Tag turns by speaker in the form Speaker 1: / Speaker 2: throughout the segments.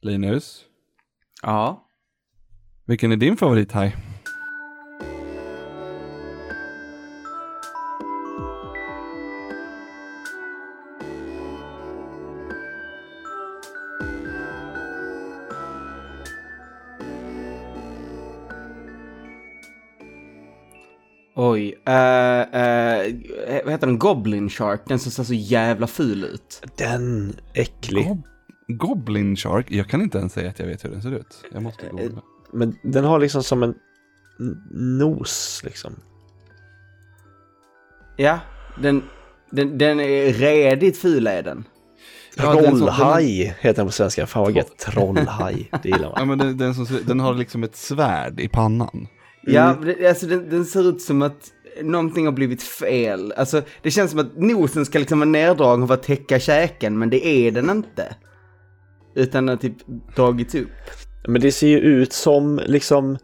Speaker 1: Linus,
Speaker 2: Ja.
Speaker 1: vilken är din favorithaj?
Speaker 2: Oj. Uh, uh, vad heter den? Goblin Shark. Den som ser så jävla ful ut.
Speaker 3: Den äcklig.
Speaker 1: Gob Goblin Shark? Jag kan inte ens säga att jag vet hur den ser ut. Jag måste googla.
Speaker 3: Men den har liksom som en nos liksom.
Speaker 2: Ja. Den, den, den är redigt ful är den.
Speaker 1: Ja,
Speaker 3: Trollhaj heter den på svenska. Fan vad gött. Trollhaj. Det gillar
Speaker 1: Ja,
Speaker 3: man.
Speaker 1: men den, den, som, den har liksom ett svärd i pannan.
Speaker 2: Ja, det- alltså den, den ser ut som att någonting har blivit fel. Alltså det känns som att nosen ska liksom vara neddragen för att täcka käken, men det är den inte. Utan den har typ dragits upp.
Speaker 3: Men det ser ju ut som liksom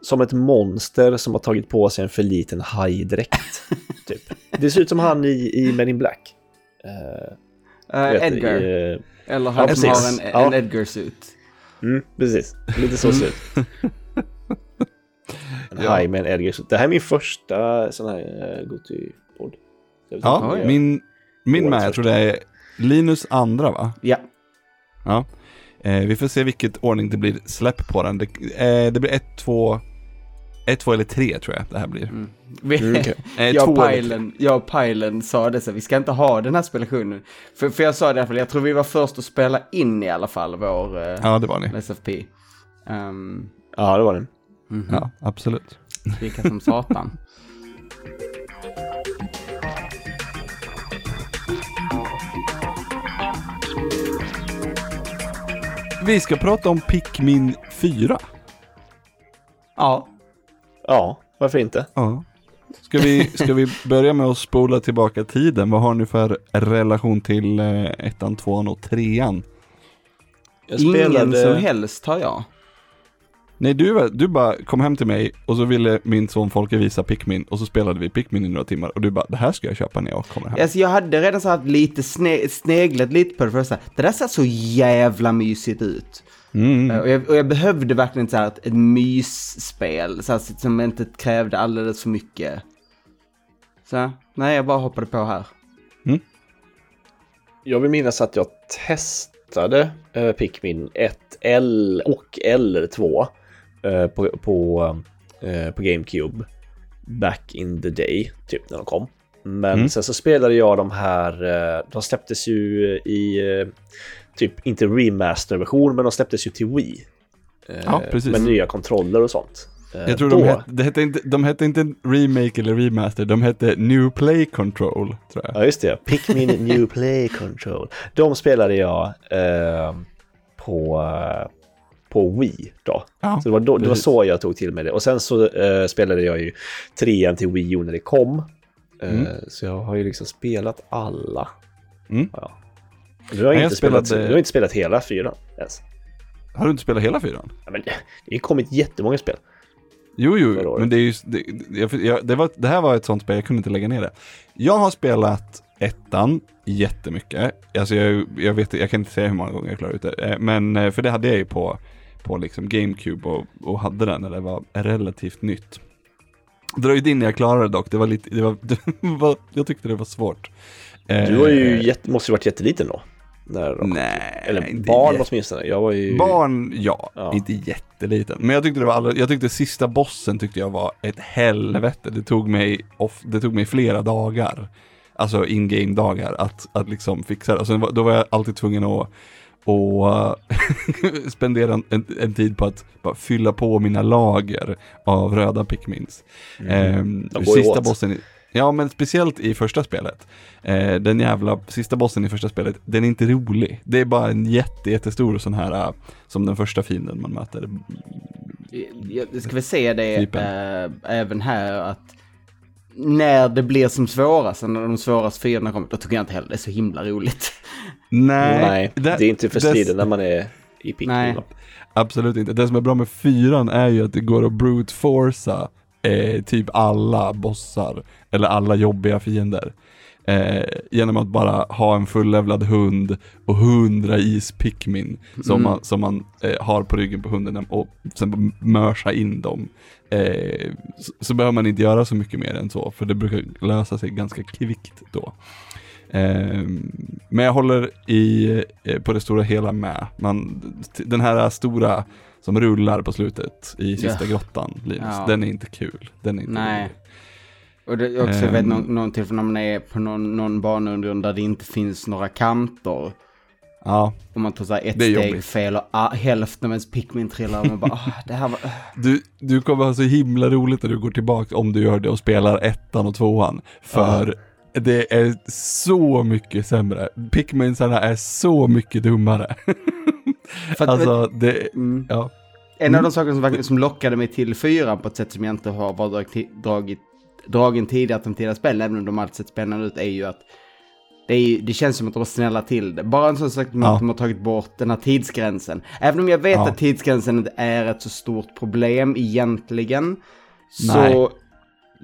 Speaker 3: som ett monster som har tagit på sig en för liten hajdräkt. typ. Det ser ut som han i, i Men in Black. Eh,
Speaker 2: Uh,
Speaker 3: vet,
Speaker 2: Edgar.
Speaker 3: i, eh,
Speaker 2: Eller han
Speaker 3: ja,
Speaker 2: som har
Speaker 3: precis.
Speaker 2: en,
Speaker 3: Ja.
Speaker 2: en Edgar-suit.
Speaker 3: mm, precis, lite så ser det ut. En
Speaker 1: Ja.
Speaker 3: haj med en Edgar. Det här är min första sån här uh, Goty-podd.
Speaker 1: Ja, min, min med, jag tror det är Linus andra va?
Speaker 2: Ja.
Speaker 1: Ja. Eh, vi får se vilket ordning det blir släpp på den. Det, eh, det blir ett, två, ett, två eller tre tror jag det här blir.
Speaker 2: Mm. Vi,
Speaker 3: Mm, okej.
Speaker 1: Eh,
Speaker 2: jag, och Pajlen, jag och Pajlen sa det så, vi ska inte ha den här spelationen. För, för jag sa det, för jag tror vi var först att spela in i alla fall vår uh,
Speaker 1: Ja, det var ni.
Speaker 2: SFP. Um,
Speaker 3: Ja, det var den.
Speaker 2: mhm.
Speaker 1: Ja, absolut.
Speaker 2: Vilka som satan.
Speaker 1: Vi ska prata om Pikmin 4.
Speaker 2: Ja.
Speaker 3: Ja, varför inte?
Speaker 1: Ja. Ska vi, ska vi börja med att spola tillbaka tiden? Vad har ni för relation till eh, ettan, tvåan och trean?
Speaker 3: Jag
Speaker 2: Ingen som helst har jag.
Speaker 1: Nej, du, du bara kom hem till mig och så ville min son Folke visa Pikmin och så spelade vi Pikmin i några timmar och du bara, det här ska jag köpa när jag kommer hem.
Speaker 2: Alltså jag hade redan så här lite sne sneglat lite på det för att säga, det där ser så jävla mysigt ut.
Speaker 1: Mm.
Speaker 2: Eh, Och, jag, och jag behövde verkligen så här ett, ett mysspel, så här, som inte krävde alldeles för mycket. Så, nej jag bara hoppade på här.
Speaker 3: Jag vill minnas att jag testade uh, Pikmin 1 L och eller 2 eh, på, på, eh, på GameCube back in the day, typ när de kom. Men
Speaker 1: Mm.
Speaker 3: sen så spelade jag de här, eh, de släpptes ju i, typ inte remaster-version, men de släpptes ju till Wii.
Speaker 1: Ja, precis.
Speaker 3: Med nya kontroller och sånt.
Speaker 1: Jag tror
Speaker 3: då,
Speaker 1: de hette, det hette inte, de hette inte remake eller remaster, de hette New Play Control, tror jag.
Speaker 3: Ja, just det. Pikmin New Play Control. De spelade jag eh, på, på Wii då.
Speaker 1: Ja,
Speaker 3: Så det var, då, det var så jag tog till mig det. Och sen så eh, spelade jag ju trean till Wii U när det kom. Eh,
Speaker 1: Mm.
Speaker 3: Så jag har ju liksom spelat alla.
Speaker 1: Mm.
Speaker 3: Ja. Du har,
Speaker 1: jag
Speaker 3: inte spelat,
Speaker 1: spelade-
Speaker 3: du har inte spelat hela fyran ens.
Speaker 1: Har du inte spelat hela fyran?
Speaker 3: Ja, men det har kommit jättemånga spel.
Speaker 1: Jo, jo, men det är ju, det, jag, jag, det, var, det här var ett sånt spel, jag kunde inte lägga ner det. Jag har spelat ettan jättemycket. Alltså jag, jag, vet, jag kan inte säga hur många gånger jag klarade ut det. Eh, Men, eh, för det hade jag ju på, på liksom GameCube och, och hade den när det var relativt nytt. Dröjde in när jag klarade dock, det var lite, det var, det var, jag tyckte det var svårt.
Speaker 3: Du var ju
Speaker 1: Eh,
Speaker 3: jätte, måste ju varit jätteliten då. När de.
Speaker 1: Nej,
Speaker 3: Eller barn åtminstone. Jag var ju...
Speaker 1: Barn, ja,
Speaker 3: Ja.
Speaker 1: Inte jätteliten. Men jag tyckte det var alla, jag tyckte sista bossen tyckte jag var ett helvete. Det tog mig, off, det tog mig flera dagar. Alltså in-game dagar att, att liksom fixa det. Alltså, då var jag alltid tvungen att och eh, spendera en, en, tid på att fylla på mina lager av röda Pikmins.
Speaker 3: Går ju
Speaker 1: sista
Speaker 3: åt.
Speaker 1: bossen, i- ja men speciellt i första spelet. Eh, den jävla sista bossen i första spelet, den är inte rolig. Det är bara en jätte, jättestor sån här, eh, som den första fienden man möter.
Speaker 2: Jag ska vi se det eh, även här att när det blir som svårast, när de svåraste fienderna kommer, då tycker jag inte heller det är så himla roligt.
Speaker 1: Nej,
Speaker 3: Nej, det, är inte för
Speaker 1: det-
Speaker 3: striden när man är i.
Speaker 2: Nej.
Speaker 3: då.
Speaker 1: Absolut inte. Det som är bra med fyran är ju att det går att brute forca eh, typ alla bossar, eller alla jobbiga fiender. Eh, genom att bara ha en fullevlad hund och hundra ispikmin som
Speaker 2: Mm.
Speaker 1: man, som man eh, har på ryggen på hunden och sen mörsa in dem. Eh, så, så behöver man inte göra så mycket mer än så, för det brukar lösa sig ganska kvickt då. Eh, men jag håller i, eh, på det stora hela med. Man, den här stora som rullar på slutet i sista
Speaker 2: Ja.
Speaker 1: grottan, Linus,
Speaker 2: Ja.
Speaker 1: den är inte kul. Den är inte
Speaker 2: Nej.
Speaker 1: rolig.
Speaker 2: Och det är också, jag vet
Speaker 1: Ehm.
Speaker 2: någon, någon tillfälle när man är på någon, någon banundergrund där det inte finns några kanter.
Speaker 1: Ja,
Speaker 2: Och man tar så ett steg
Speaker 1: jobbigt.
Speaker 2: fel och ah, hälften av ens Pikmin trillar och man bara, ah, det här var...
Speaker 1: du, du kommer ha så himla roligt när du går tillbaka om du gör det och spelar ettan och tvåan. För det är så mycket sämre. Pikminsarna är så mycket dummare.
Speaker 2: För
Speaker 1: alltså, det,
Speaker 2: mm.
Speaker 1: ja.
Speaker 2: En av de saker som, som lockade mig till fyran på ett sätt som jag inte har dragit, dragen tidigare de tidigare spelen, även om de alltid sett spännande ut, är ju att det, är, det känns som att de var snälla till det. Bara en sån sak som
Speaker 1: Ja.
Speaker 2: att de har tagit bort den här tidsgränsen. Även om jag vet
Speaker 1: Ja.
Speaker 2: att tidsgränsen inte är ett så stort problem egentligen, så
Speaker 1: Nej.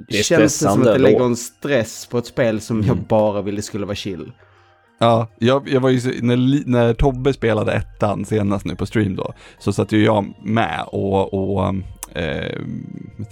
Speaker 3: Det är
Speaker 2: känns det som att det
Speaker 3: då.
Speaker 2: lägger en stress på ett spel som jag
Speaker 1: Mm.
Speaker 2: bara ville skulle vara chill.
Speaker 1: Ja, jag, jag var ju, så- när, när Tobbe spelade ettan senast nu på stream då, så satt ju jag med och, och eh,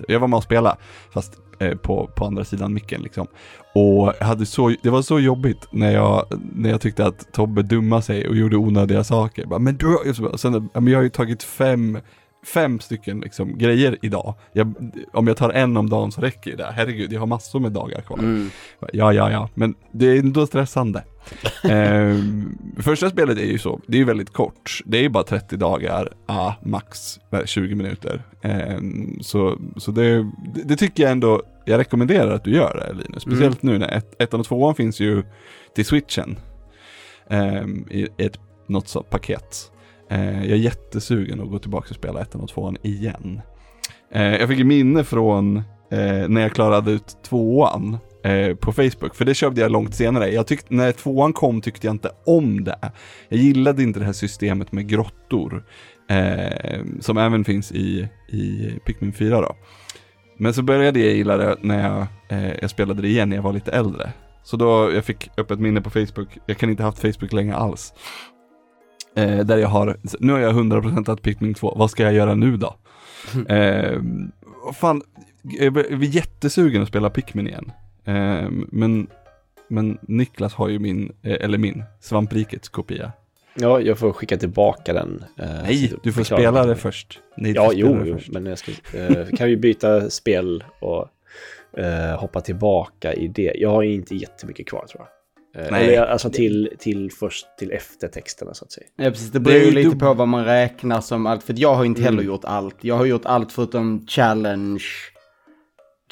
Speaker 1: jag var med och spelade, fast eh, på, på andra sidan micken liksom. Och hade så, det var så jobbigt när jag, när jag tyckte att Tobbe dummade sig och gjorde onödiga saker. Bara, men du, har, bara, sen, men jag har ju tagit fem, fem stycken liksom, grejer idag. Jag, om jag tar en om dagen så räcker det. Herregud, jag har massor med dagar kvar.
Speaker 2: Mm.
Speaker 1: Ja, ja, ja, men det är ändå stressande. Ehm, första spelet är ju så, det är ju väldigt kort. Det är ju bara 30 dagar, ah, max eh, 20 minuter. Ehm, så så det, det, det tycker jag ändå, jag rekommenderar att du gör det Linus. Speciellt nu när ett, ettan och tvåan finns ju till switchen. ehm, I ett, något sånt paket. Eh, jag är jättesugen att gå tillbaka och spela ettan och tvåan igen. Eh, jag fick minne från eh, när jag klarade ut tvåan eh, på Facebook, för det köpte jag långt senare. Jag tyckte, när tvåan kom tyckte jag inte om det. Jag gillade inte det här systemet med grottor, eh, som även finns i, i Pikmin 4 då. Men så började jag gilla det när jag, eh, jag spelade det igen när jag var lite äldre. Så då, jag fick upp ett minne på Facebook, jag kan inte ha haft Facebook länge alls. Eh, där jag har, nu har jag 100% att Pikmin 2, vad ska jag göra nu då? eh, fan, jag är jättesugen att spela Pikmin igen. Eh, men, men Niklas har ju min, eh, eller min, Svamprikets kopia.
Speaker 3: Ja, jag får skicka tillbaka den. eh,
Speaker 1: Nej, du får spela det först. Nej,
Speaker 3: Ja, jo, jo,
Speaker 1: först.
Speaker 3: men jag ska, eh, kan vi byta spel och hoppa tillbaka i det. Jag har inte jättemycket kvar tror jag. Eh,
Speaker 1: Nej.
Speaker 3: Eller alltså till, till först till eftertexterna så att säga.
Speaker 2: Ja, precis. Det beror ju lite på vad man räknar som allt. För jag har inte heller
Speaker 3: Mm.
Speaker 2: gjort allt. Jag har gjort allt förutom challenge.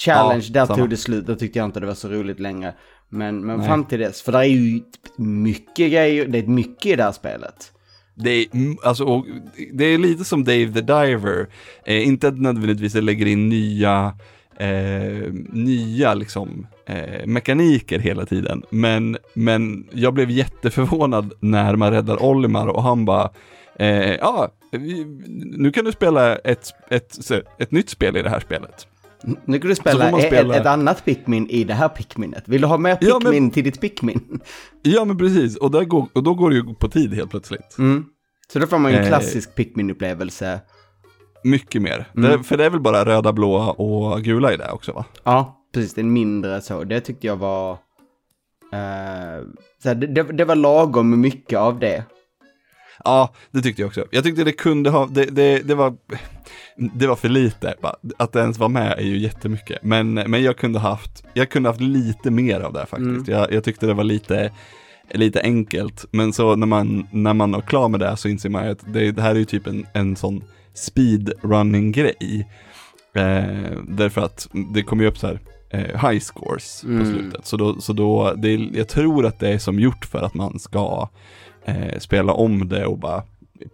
Speaker 2: Challenge,
Speaker 1: Ja,
Speaker 2: där
Speaker 1: samma.
Speaker 2: tog det slut. Där tyckte jag inte det var så roligt längre. Men, men
Speaker 1: Nej.
Speaker 2: fram till dess, för det är ju mycket grejer. Det är mycket i det här spelet.
Speaker 1: Det är, mm, alltså, det är lite som Dave the Diver. Eh, inte att nödvändigtvis det lägger in nya, eh, nya liksom, eh, mekaniker hela tiden. Men, men jag blev jätteförvånad när man räddar Olimar och han bara, eh, ja, nu kan du spela ett, ett, ett, ett nytt spel i det här spelet.
Speaker 2: Nu kan du spela,
Speaker 1: man
Speaker 2: Ett,
Speaker 1: spela-
Speaker 2: ett annat Pikmin i det här Pikminet. Vill du ha mer
Speaker 1: Ja,
Speaker 2: Pikmin
Speaker 1: men-
Speaker 2: till ditt Pikmin?
Speaker 1: Ja men precis, och, där går, och då går det ju på tid helt plötsligt.
Speaker 2: Mm. Så då får man ju en
Speaker 1: Eh.
Speaker 2: klassisk Pikmin-upplevelse.
Speaker 1: Mycket mer.
Speaker 2: Mm.
Speaker 1: Det, för det är väl bara röda, blåa och gula i det också va?
Speaker 2: Ja, precis. Är mindre så. Det tyckte jag var... eh, så här, det, det, var lagom mycket av det.
Speaker 1: Ja, det tyckte jag också. Jag tyckte det kunde ha, det, det, det var, det var för lite. Att det ens var med är ju jättemycket. Men, men jag kunde haft, jag kunde haft lite mer av det faktiskt.
Speaker 2: Mm.
Speaker 1: Jag, jag tyckte det var lite, lite enkelt. Men så när man, när man är klar med det så inser man att det, det här är ju typ en, en sån speedrunning-grej. Eh, därför att det kommer ju upp så här eh, high scores på
Speaker 2: Mm.
Speaker 1: slutet. Så då, så då det, jag tror att det är som gjort för att man ska eh, spela om det och bara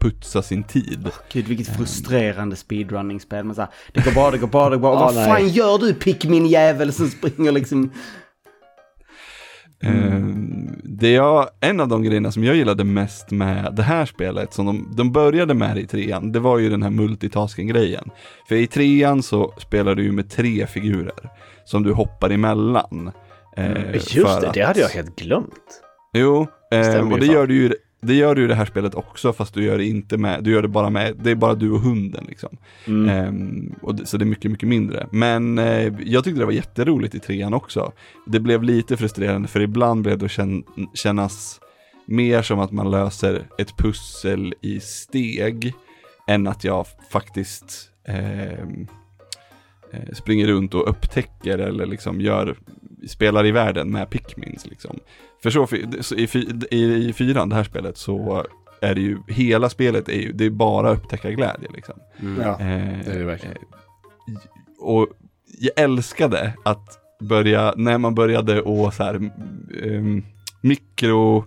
Speaker 1: putsa sin tid.
Speaker 2: Gud, vilket frustrerande speedrunning-spel. Man så här, det går bra, det går bra, det går bra. Vad
Speaker 3: nej.
Speaker 2: fan gör du Pikmin-jävel som springer liksom?
Speaker 1: Eh, det jag, en av de grejerna som jag gillade mest med det här spelet, som de, de började med i trean, det var ju den här multitasking-grejen. För i trean så spelar du ju med tre figurer som du hoppar emellan. Eh,
Speaker 3: Just
Speaker 1: för
Speaker 3: det,
Speaker 1: att-
Speaker 3: det hade jag helt glömt.
Speaker 1: Jo, eh, och
Speaker 3: ju
Speaker 1: det gör du ju det gör du i det här spelet också fast du gör det inte med, du gör det bara med, det är bara du och hunden liksom.
Speaker 3: Mm.
Speaker 1: Ehm, och det, så det är mycket, mycket mindre. Men eh, jag tyckte det var jätteroligt i trean också. Det blev lite frustrerande för ibland blev det känn, kännas mer som att man löser ett pussel i steg än att jag faktiskt ehm, eh, springer runt och upptäcker eller liksom gör, spelar i världen med Pikmins liksom. För så, i, i, i fyran, det här spelet, så är det ju, hela spelet är ju, det är bara upptäcka glädje liksom.
Speaker 3: Ja,
Speaker 1: Eh,
Speaker 3: det är det verkligen.
Speaker 1: eh, och jag älskade att börja, när man började och så här, um, mikro,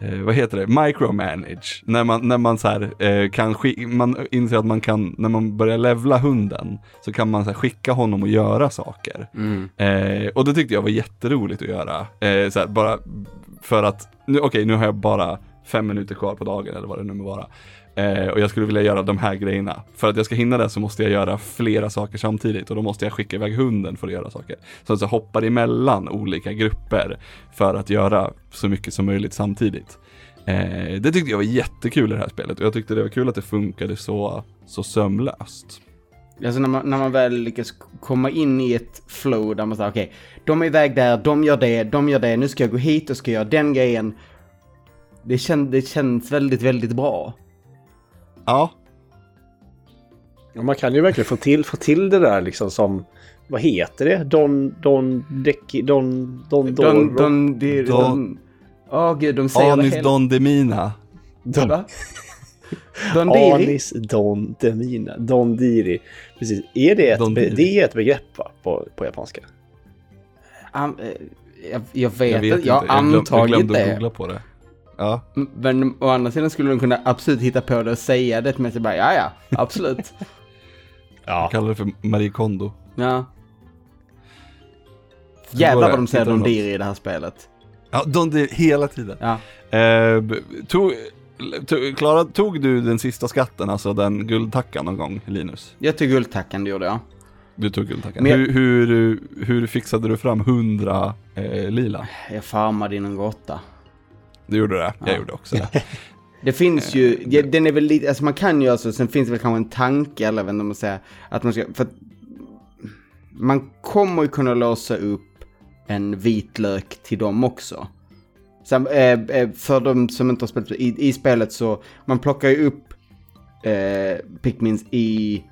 Speaker 1: eh, vad heter det, micromanage. När man, när man så här, eh, kan man inser att man kan, när man börjar levla hunden, så kan man så här, skicka honom och göra saker.
Speaker 2: Mm.
Speaker 1: Eh, och det tyckte jag var jätteroligt att göra. Eh, så här, bara för att, nu, okej nu har jag bara fem minuter kvar på dagen eller vad det nu må vara. Eh, och jag skulle vilja göra de här grejerna. För att jag ska hinna det så måste jag göra flera saker samtidigt och då måste jag skicka iväg hunden för att göra saker. Så att jag hoppar emellan olika grupper för att göra så mycket som möjligt samtidigt. Eh, det tyckte jag var jättekul i det här spelet och jag tyckte det var kul att det funkade så, så sömlöst.
Speaker 2: Alltså när man, när man väl lyckas komma in i ett flow där man säger okej, de är iväg där, de gör det, de gör det, nu ska jag gå hit och ska göra den grejen. Det, kän, det känns väldigt, väldigt bra.
Speaker 1: Ja,
Speaker 3: Ja, man kan ju verkligen få till, få till det där liksom som, vad heter det? Don, Don, Deki, Don, Don,
Speaker 2: Don,
Speaker 3: Don,
Speaker 2: don, de,
Speaker 1: Don-
Speaker 2: don, Åh gud, de säger
Speaker 1: Anis
Speaker 2: det hela...
Speaker 1: Don Demina.
Speaker 3: Don,
Speaker 2: Va? Don Diri?
Speaker 3: Anis Don Demina, Don Diri. Precis, är det ett,
Speaker 1: Don
Speaker 3: be, det är ett begrepp va? På, på japanska?
Speaker 2: Eh, jag, jag vet,
Speaker 1: Jag vet
Speaker 2: inte, jag har
Speaker 1: jag, glöm, jag
Speaker 2: antagit
Speaker 1: glömde att
Speaker 2: det.
Speaker 1: googla på det. Ja.
Speaker 2: Men å andra sidan skulle de kunna absolut hitta på det och säga det men så bara, ja ja, absolut.
Speaker 3: Ja.
Speaker 1: Jag kallar det för Marie Kondo.
Speaker 2: ja. Jävlar vad de säger
Speaker 1: Hittar du
Speaker 2: Don
Speaker 1: något?
Speaker 2: Diri i det här spelet.
Speaker 1: Ja, de, det, hela tiden.
Speaker 2: Ja.
Speaker 1: Eh, tog, tog, Klara, tog du den sista skatten, alltså den guldtackan någon gång, Linus?
Speaker 2: Jag tog guldtackan, det gjorde jag.
Speaker 1: Du tog guldtackan.
Speaker 2: Men jag-
Speaker 1: Hur, hur, hur fixade du fram hundra eh, lila?
Speaker 2: Jag farmade i någon grotta.
Speaker 1: Du gjorde det? Jag
Speaker 2: Ja.
Speaker 1: gjorde också det.
Speaker 2: Det finns ju, ja, den är väl lite, alltså man kan ju alltså, sen finns det väl kanske en tanke, eller om man säger, att man ska, för att man kommer ju kunna låsa upp en vitlök till dem också. Sen, eh, eh, för de som inte har spelat, i, i spelet så, man plockar ju upp eh, Pikmins i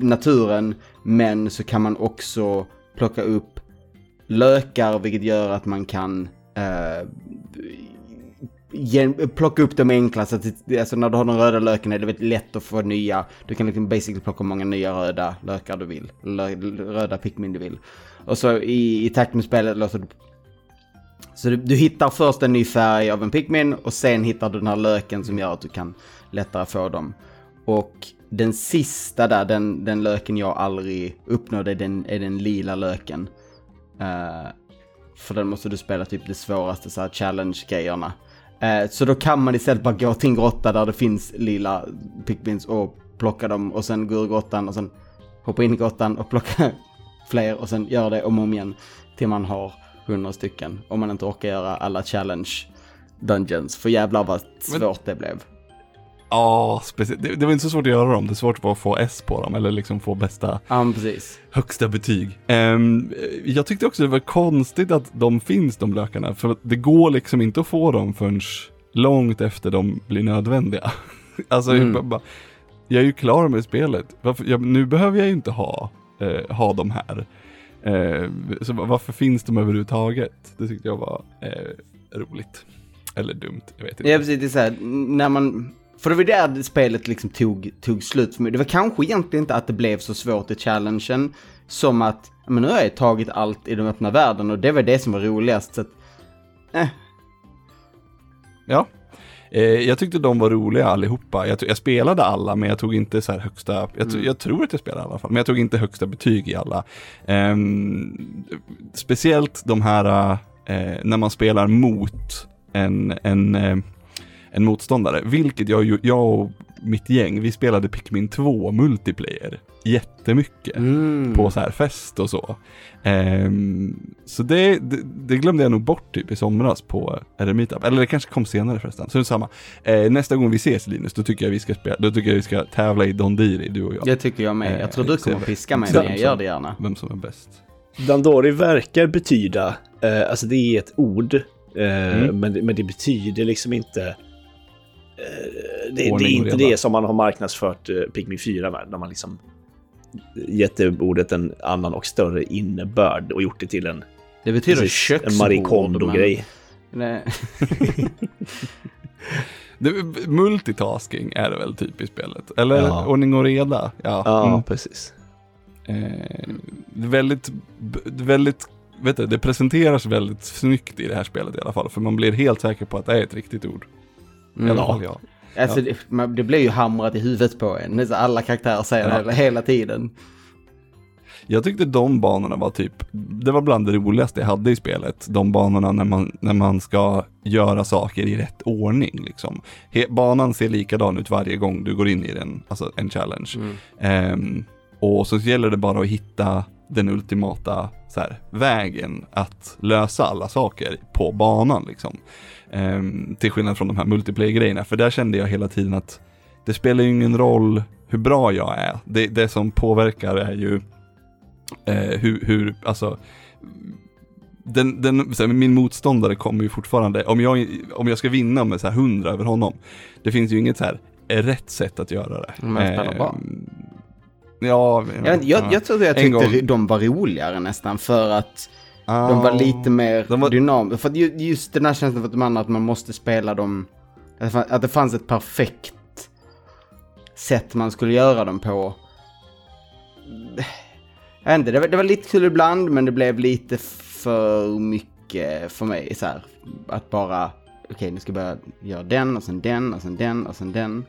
Speaker 2: naturen, men så kan man också plocka upp lökar, vilket gör att man kan eh, plocka upp de enkla, så Att alltså när du har den röda löken är det väldigt lätt att få nya. Du kan liksom basically plocka hur många nya röda lökar du vill. Lö, röda Pikmin du vill. Och så i, i takt med spelet låter du... Så du, du hittar först en ny färg av en Pikmin och sen hittar du den här löken som gör att du kan lättare få dem. Och den sista där, den, den löken jag aldrig uppnådde, den, är den lila löken. Uh, för den måste du spela typ det svåraste så här challenge-grejerna. Eh, så då kan man istället bara gå till en grotta där det finns lila Pikmins och plocka dem och sen gå ur grottan och sen hoppa in i grottan och plocka fler och sen göra det om och om igen till man har hundra stycken. Om man inte orkar göra alla challenge dungeons. För jävlar vad svårt det blev.
Speaker 1: Ja, speciellt. Det, det var inte så svårt att göra dem. Det är svårt att få S på dem eller liksom få bästa
Speaker 2: Ja, precis.
Speaker 1: högsta betyg. Ehm, jag tyckte också det var konstigt att de finns de lökarna. För det går liksom inte att få dem förrän långt efter de blir nödvändiga. alltså,
Speaker 2: Mm.
Speaker 1: jag, bara, jag är ju klar med spelet. Varför, jag, nu behöver jag ju inte ha, eh, ha de här. Eh, så varför finns de överhuvudtaget? Det tyckte jag var eh, roligt. Eller dumt, jag vet inte.
Speaker 2: Ja, precis. Det är så här, när man... För det var där spelet liksom tog, tog slut för mig. Det var kanske egentligen inte att det blev så svårt i challengen. Som att, men nu har jag tagit allt i den öppna världen och det var det som var roligast. Så att, eh,
Speaker 1: Ja. Eh, jag tyckte de var roliga allihopa. Jag, jag spelade alla men jag tog inte så här högsta, jag, tro- jag tror att jag spelade i alla fall, men jag tog inte högsta betyg i alla. Ehm, speciellt de här eh, när man spelar mot en, en, eh, en motståndare, vilket jag, jag och mitt gäng, vi spelade Pikmin 2 multiplayer jättemycket
Speaker 2: Mm.
Speaker 1: på så här fest och så. Ehm, så det, det, det glömde jag nog bort typ i somras på Meetup. Eller det kanske kom senare förresten. Så det är samma. Eh, nästa gång vi ses Linus, då tycker jag vi ska spela, då tycker jag vi ska tävla i Dondiri, du och jag.
Speaker 2: Det tycker jag med. Jag tror du
Speaker 1: Eh,
Speaker 2: kommer piska mig, jag gör det gärna.
Speaker 1: Vem som är bäst.
Speaker 3: Dandori verkar betyda, eh, alltså det är ett ord, eh,
Speaker 1: Mm.
Speaker 3: men, men det betyder liksom inte... Eh, det, det är inte
Speaker 1: reda.
Speaker 3: det som man har marknadsfört eh, Pikmin 4 med, när man liksom gett det ordet en annan och större innebörd och gjort det till en,
Speaker 2: Det betyder
Speaker 3: precis,
Speaker 2: köksbord.
Speaker 3: en Marie Kondo-grej.
Speaker 2: men- Nej.
Speaker 1: Det, multitasking är det väl typ i spelet? Eller
Speaker 3: Ja.
Speaker 1: ordning och reda? Ja.
Speaker 3: Ja,
Speaker 1: Mm.
Speaker 3: precis.
Speaker 1: Eh, det är väldigt, väldigt, vet du, det presenteras väldigt snyggt i det här spelet i alla fall. För man blir helt säker på att det är ett riktigt ord.
Speaker 2: Mm.
Speaker 1: fall jag.
Speaker 2: Alltså,
Speaker 1: Ja.
Speaker 2: det, man, det blir ju hamrat i huvudet på en. Det är så Alla karaktärer säger det
Speaker 1: Ja.
Speaker 2: hela, hela tiden.
Speaker 1: Jag tyckte de banorna var typ, det var bland det roligaste jag hade i spelet. De banorna när man, när man ska göra saker i rätt ordning liksom. He, banan ser likadan ut varje gång du går in i den, alltså en challenge.
Speaker 2: Mm.
Speaker 1: Ehm, och så gäller det bara att hitta den ultimata så här, vägen att lösa alla saker på banan liksom. Ehm, till skillnad från de här multiplayer-grejerna, för där kände jag hela tiden att det spelar ju ingen roll hur bra jag är. Det, det som påverkar är ju eh, hur, hur, alltså den, den, så här, min motståndare kommer ju fortfarande, om jag, om jag ska vinna med så här 100 över honom, det finns ju inget så här rätt sätt att göra det.
Speaker 2: Men man spelar bra.
Speaker 1: Ja,
Speaker 2: Jag, jag, jag trodde jag
Speaker 1: En
Speaker 2: tyckte
Speaker 1: gång.
Speaker 2: de var roligare nästan för att
Speaker 1: Ah,
Speaker 2: de var lite mer
Speaker 1: var-
Speaker 2: dynamiska. För just den här känslan för att de andra att man måste spela dem, att det fanns ett perfekt sätt man skulle göra dem på. Jag vet inte, det var, det var lite kul ibland men det blev lite för mycket för mig så här. Att bara, okej nu ska jag börja göra den och sen den och sen den och sen den.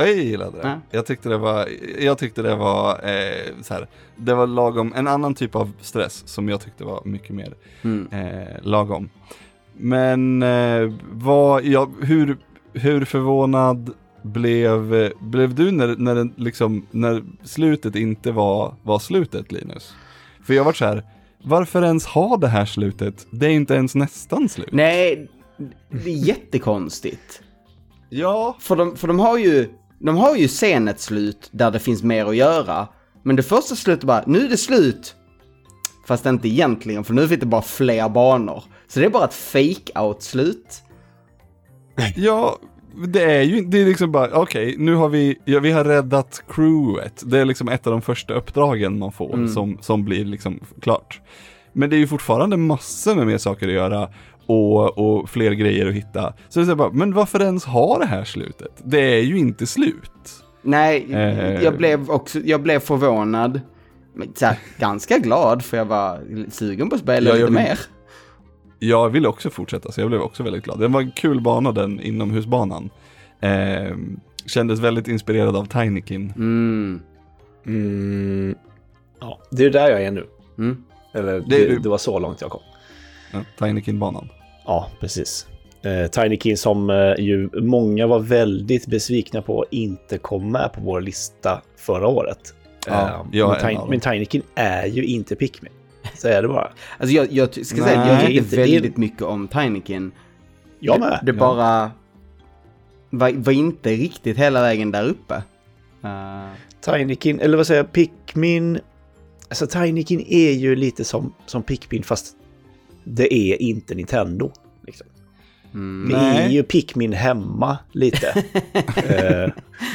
Speaker 1: Jag gillade det.
Speaker 2: Ja.
Speaker 1: Jag tyckte det var, jag tyckte det var eh, så här, det var lagom, en annan typ av stress som jag tyckte var mycket mer
Speaker 2: Mm.
Speaker 1: eh, lagom. Men eh, vad, ja, hur, hur förvånad blev, blev du när, när, den, liksom, när slutet inte var, var slutet Linus? För jag var så här, varför ens ha det här slutet? Det är inte ens nästan slut.
Speaker 2: Nej, det är jättekonstigt.
Speaker 1: Ja,
Speaker 2: För de, för de har ju, de har ju sen ett slut där det finns mer att göra. Men det första slutet bara, nu är det slut. Fast inte egentligen, för nu finns det bara fler banor. Så det är bara ett fake-out-slut.
Speaker 1: Ja, det är ju det är liksom bara, okej, nu har vi, ja, vi har räddat crewet. Det är liksom ett av de första uppdragen man får
Speaker 2: Mm.
Speaker 1: som, som blir liksom klart. Men det är ju fortfarande massor med mer saker att göra och, och fler grejer att hitta. Så så bara, men varför ens ha det här slutet? Det är ju inte slut.
Speaker 2: Nej,
Speaker 1: Eh.
Speaker 2: jag blev också, jag blev förvånad. Men så här, ganska glad för jag var sugen på att spela
Speaker 1: Ja, jag
Speaker 2: lite
Speaker 1: vill-
Speaker 2: mer.
Speaker 1: Jag ville också fortsätta, så jag blev också väldigt glad. Det var en kul bana den inomhusbanan. Eh, kändes väldigt inspirerad av Tinykin.
Speaker 2: Mm.
Speaker 3: Mm, ja, det är där jag är nu.
Speaker 2: Mm.
Speaker 3: Eller
Speaker 1: Det
Speaker 3: det, det var så långt jag kom.
Speaker 1: Ja, Tinykin-banan.
Speaker 3: Ja, precis. Eh, Tiny King som eh, ju många var väldigt besvikna på inte kom med på vår lista förra året.
Speaker 1: Ja,
Speaker 3: Eh,
Speaker 1: jag
Speaker 3: men, Tiny, men Tiny King är ju inte Pikmin. Så är det bara.
Speaker 2: Alltså jag, jag ska säga att jag
Speaker 1: Nej,
Speaker 2: tyckte väldigt mycket om Tinykin.
Speaker 3: Jag med.
Speaker 2: Det, det
Speaker 1: Ja.
Speaker 2: bara var, var inte riktigt hela vägen där uppe. Uh,
Speaker 3: Tinykin, eller vad säger jag, Pikmin... Alltså Tinykin är ju lite som, som Pikmin fast det är inte Nintendo. Liksom.
Speaker 2: mm,
Speaker 3: Det
Speaker 1: Nej.
Speaker 3: är ju Pikmin hemma lite. eh,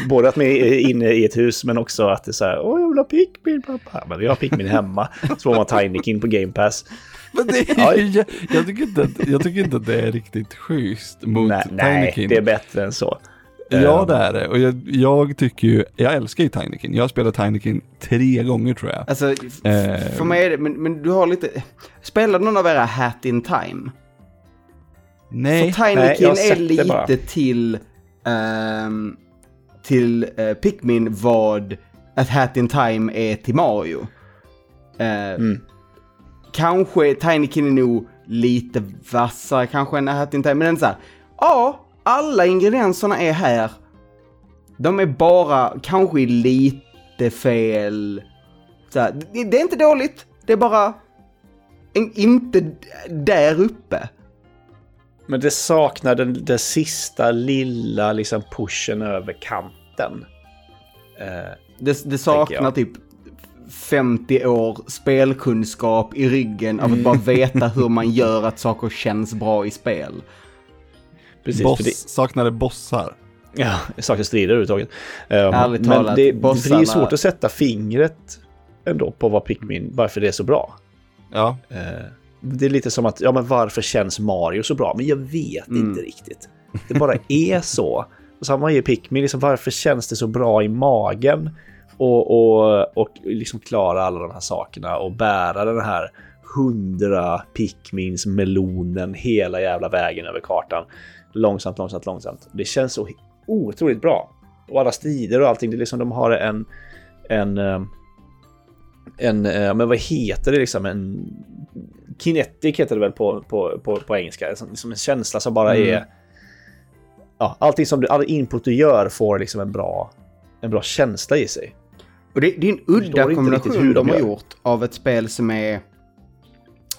Speaker 3: både att man är inne i ett hus men också att det är så här, åh jag vill ha Pikmin pappa. Men vi har Pikmin hemma. Så får man Tinykin på Game Pass.
Speaker 1: Men det är ju, jag, jag, tycker inte att, jag tycker inte att det är riktigt schysst mot
Speaker 3: nej, nej,
Speaker 1: Tinykin.
Speaker 3: det är bättre än så.
Speaker 1: Ja
Speaker 3: Eh,
Speaker 1: det är det. Och jag, jag tycker ju, jag älskar ju Tinykin. Jag har spelat Tinykin tre gånger tror jag.
Speaker 2: alltså,
Speaker 1: Eh.
Speaker 2: för mig är det, men, men du har lite... Spelade någon av era Hat in Time?
Speaker 1: Nej.
Speaker 2: För
Speaker 3: Nej, jag
Speaker 2: Tinykin är
Speaker 3: sett det bara.
Speaker 2: lite till... ehm, till uh, Pikmin vad ett Hat in Time är till Mario. Eh,
Speaker 3: Mm.
Speaker 2: Kanske Tinykin är nog lite vassare kanske än Hat in Time, men den är så här, ja, alla ingredienserna är här. De är bara kanske lite fel. Här, det, det är inte dåligt, det är bara en, inte där uppe.
Speaker 3: Men det saknar den, den sista lilla liksom pushen över kanten. Eh,
Speaker 2: Det, det saknar typ 50 år spelkunskap i ryggen av att bara veta hur man gör att saker känns bra i spel.
Speaker 3: Precis,
Speaker 1: Boss,
Speaker 3: för det,
Speaker 1: saknade bossar.
Speaker 3: ja, det saknas strider överhuvudtaget. Um, men det, det blir
Speaker 2: bossarna-
Speaker 3: ju svårt att sätta fingret ändå på vad Pikmin, varför det är så bra.
Speaker 1: Ja,
Speaker 3: Eh, det är lite som att, ja men varför känns Mario så bra? Men jag vet
Speaker 2: Mm.
Speaker 3: inte riktigt. Det bara är så. Och samma är Pikmin, liksom, varför känns det så bra i magen? Och, och, och liksom klara alla de här sakerna och bära den här hundra Pikmins melonen hela jävla vägen över kartan. Långsamt, långsamt, långsamt. Det känns så otroligt bra. Och alla strider och allting, det är liksom de har en... en eh, en, eh, men vad heter det liksom, en kinetic heter det väl på, på, på, på engelska, som, som en känsla som bara
Speaker 2: Mm.
Speaker 3: är... Ja, allting som du, all input du gör får liksom en bra, en bra känsla i sig.
Speaker 2: Och det, det är en udda kombination
Speaker 3: hur
Speaker 2: de
Speaker 3: de
Speaker 2: har gjort av ett spel som är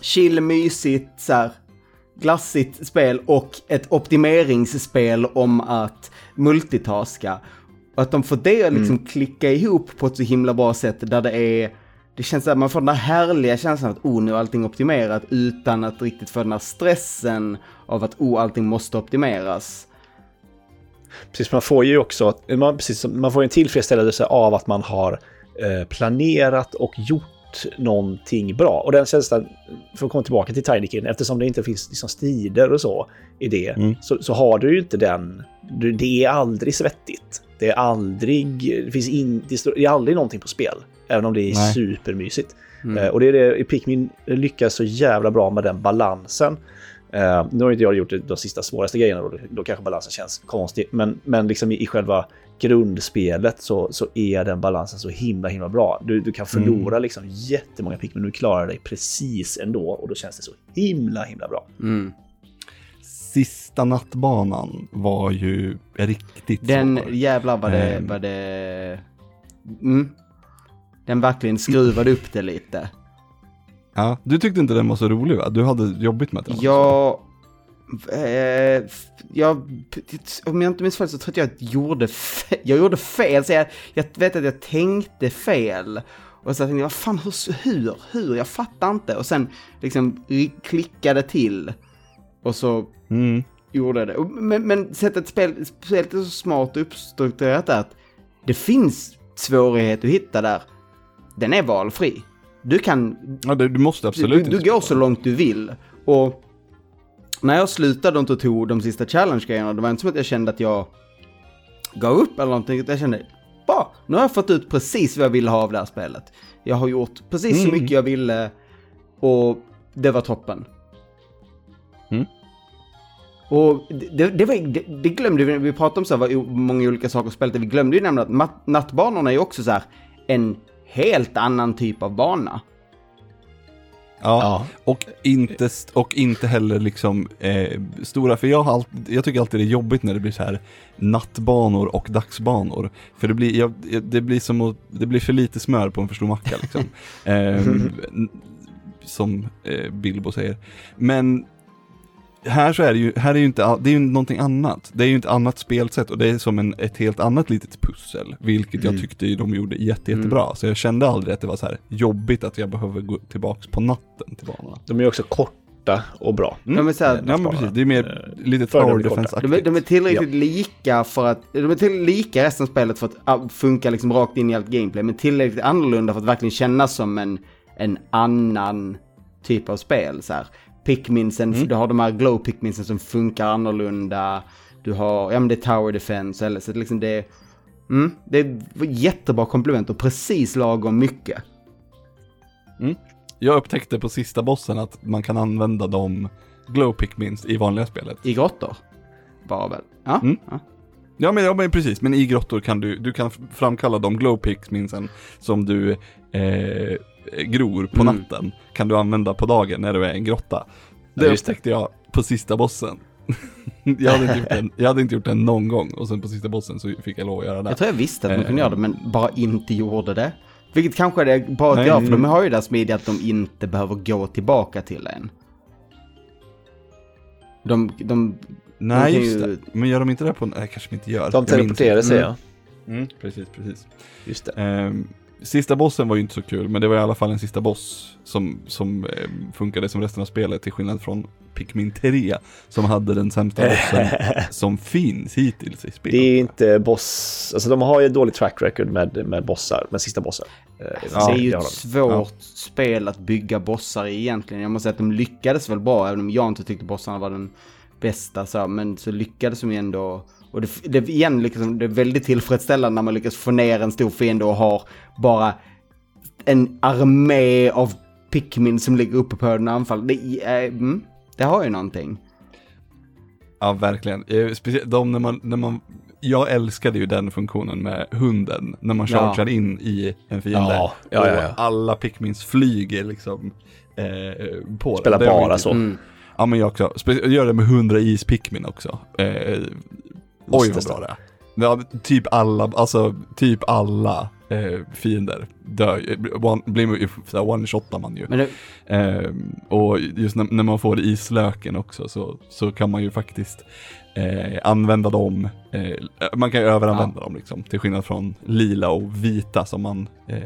Speaker 2: chill, mysigt, så här, glassigt spel och ett optimeringsspel om att multitaska. Och att de får det att liksom klicka ihop på ett så himla bra sätt där det är det känns att man får den där härliga känslan att oh, nu är allting optimerat utan att riktigt få den här stressen av att oh, allting måste optimeras.
Speaker 3: Precis, man får ju också man, precis, man får en tillfredsställelse av att man har eh, planerat och gjort någonting bra. Och den känslan, för att komma tillbaka till Tinykin, eftersom det inte finns liksom strider och så i det,
Speaker 1: Mm.
Speaker 3: så, så har du ju inte den... Du, det är aldrig svettigt. Det är aldrig... Det finns in, det är aldrig någonting på spel. Även om det är
Speaker 1: Nej.
Speaker 3: supermysigt. Eh, och det är det Pikmin lyckas så jävla bra med den balansen. Eh, nu har inte jag gjort de sista svåraste grejerna, då, då kanske balansen känns konstig. Men, men liksom i, i själva grundspelet så, så är den balansen så himla himla bra. Du, du kan förlora liksom jättemånga Pikmin, men du klarar dig precis ändå och då känns det så himla himla bra.
Speaker 2: Mm.
Speaker 1: sista nattbanan var ju riktigt
Speaker 2: Den
Speaker 1: svår.
Speaker 2: jävlar vad det,
Speaker 1: Ehm.
Speaker 2: vad det... Mm. Den verkligen skruvade upp det lite.
Speaker 1: Ja, du tyckte inte den var så rolig va? Du hade jobbigt med den. också.
Speaker 2: Jag... Eh, jag, om jag inte minns fel så tror jag att jag gjorde fel. Jag gjorde fel, så jag, jag vet att jag tänkte fel. Och så tänkte jag, vad fan, hur, hur, hur? Jag fattar inte. Och sen liksom klickade till. Och så
Speaker 1: Mm.
Speaker 2: gjorde det. Och- Men, men sättet spel, spelet är så smart uppstrukturerat att det finns svårighet att hitta där. Den är valfri. Du kan
Speaker 1: Ja, det, du måste
Speaker 2: du,
Speaker 1: absolut
Speaker 2: du, du går så långt du vill. Och när jag slutade och tog de sista challenge-grejerna, det var inte som att jag kände att jag gav upp eller någonting. Jag kände, bara, nu har jag fått ut precis vad jag ville ha av det här spelet. Jag har gjort precis så
Speaker 1: Mm.
Speaker 2: mycket jag ville och det var toppen.
Speaker 1: Mm.
Speaker 2: Och det, det, var, det, det glömde vi, vi pratade om så här, vad många olika saker spelet, vi glömde ju nämna att nattbanorna är ju också så här en helt annan typ av bana.
Speaker 1: Ja, och inte, och inte heller liksom eh, stora, för jag, har alltid, jag tycker alltid det är jobbigt när det blir så här nattbanor och dagsbanor. För det blir, jag, det blir som att, det blir för lite smör på en för stor macka liksom. eh, som eh, Bilbo säger. Men här så är det ju, här är ju inte, det är ju någonting annat. Det är ju ett annat spelsätt och det är som en, ett helt annat litet pussel. Vilket jag tyckte ju de gjorde jätte, jättebra. Så jag kände aldrig att det var så här jobbigt att jag behöver gå tillbaks på natten till banorna.
Speaker 3: De är också korta och bra.
Speaker 2: De är så här,
Speaker 1: ja men precis, det är mer lite
Speaker 3: föredömligt
Speaker 1: tower defense
Speaker 2: De är, de är tillräckligt lika för att, de är tillräckligt lika resten av spelet för att ah, funka liksom rakt in i allt gameplay, men tillräckligt annorlunda för att verkligen kännas som en, en annan typ av spel. Så här. Pikminsen, du har de här glow pikminsen som funkar annorlunda, du har, ja men det är tower defense, eller så att liksom det, mm, det är jättebra komplement och precis lagom mycket.
Speaker 1: Jag upptäckte på sista bossen att man kan använda de glow pikmins i vanliga spelet.
Speaker 2: I grottor. Var väl? Ja.
Speaker 1: Mm.
Speaker 2: ja.
Speaker 1: Ja men, ja men precis, men i grottor kan du, du kan framkalla de glow pikminsen som du eh, gror på
Speaker 2: Mm.
Speaker 1: natten. Kan du använda på dagen när du är i en grotta. Det
Speaker 3: Ja,
Speaker 1: upptäckte jag på sista bossen. jag, hade inte gjort den, jag hade inte gjort den någon gång och sen på sista bossen så fick jag lov att göra det.
Speaker 2: Jag tror jag visste att man
Speaker 1: Eh,
Speaker 2: kunde göra det, men bara inte gjorde det. Vilket kanske är bra att göra, för de har ju det smidiga att de inte behöver gå tillbaka till en. De, de,
Speaker 1: Nej,
Speaker 2: de
Speaker 1: just
Speaker 2: ju-
Speaker 1: det. Men gör de inte det på... Nej, kanske de inte gör.
Speaker 3: De teleporterade sig,
Speaker 2: Mm.
Speaker 3: ja.
Speaker 1: Mm, precis, precis.
Speaker 3: Just det.
Speaker 1: Ehm, sista bossen var ju inte så kul, men det var i alla fall en sista boss som, som ehm, funkade som resten av spelet, till skillnad från Pikmin 3, som hade den sämsta bossen som finns hittills i spelet.
Speaker 3: Det är inte boss, alltså de har ju ett dåligt track record med, med bossar, med sista bossen. Eh,
Speaker 2: det är ju
Speaker 3: det
Speaker 2: ett
Speaker 3: de.
Speaker 2: svårt spel att bygga bossar i egentligen. Jag måste säga att de lyckades väl bra, även om jag inte tyckte bossarna var den bästa. Så, men så lyckades de ju ändå. Och det, det, igen, liksom, det är väldigt tillfredsställande när man lyckas få ner en stor fiende och har bara en armé av Pikmin som ligger uppe på en anfall. Det, är, mm, det har ju någonting.
Speaker 1: Ja, verkligen. Speciellt de när man, när man, jag älskade ju den funktionen med hunden, när man
Speaker 2: Ja.
Speaker 1: chargear in i en fiende.
Speaker 3: Ja, ja, ja, ja.
Speaker 1: Och alla Pikmins flyger liksom eh, på
Speaker 3: Spelar
Speaker 1: den.
Speaker 3: Bara så.
Speaker 2: Mm.
Speaker 1: Ja, men jag också. Gör det med 100 is Pikmin också. Eh, oj, vad bra det är. Ja, typ alla, alltså typ alla eh, fiender dör. One, blir one-shotar man ju.
Speaker 2: Men det,
Speaker 1: Ehm, och just när, när man får islöken också så, så kan man ju faktiskt eh, använda dem, eh, man kan ju överanvända dem liksom, till skillnad från lila och vita som man eh,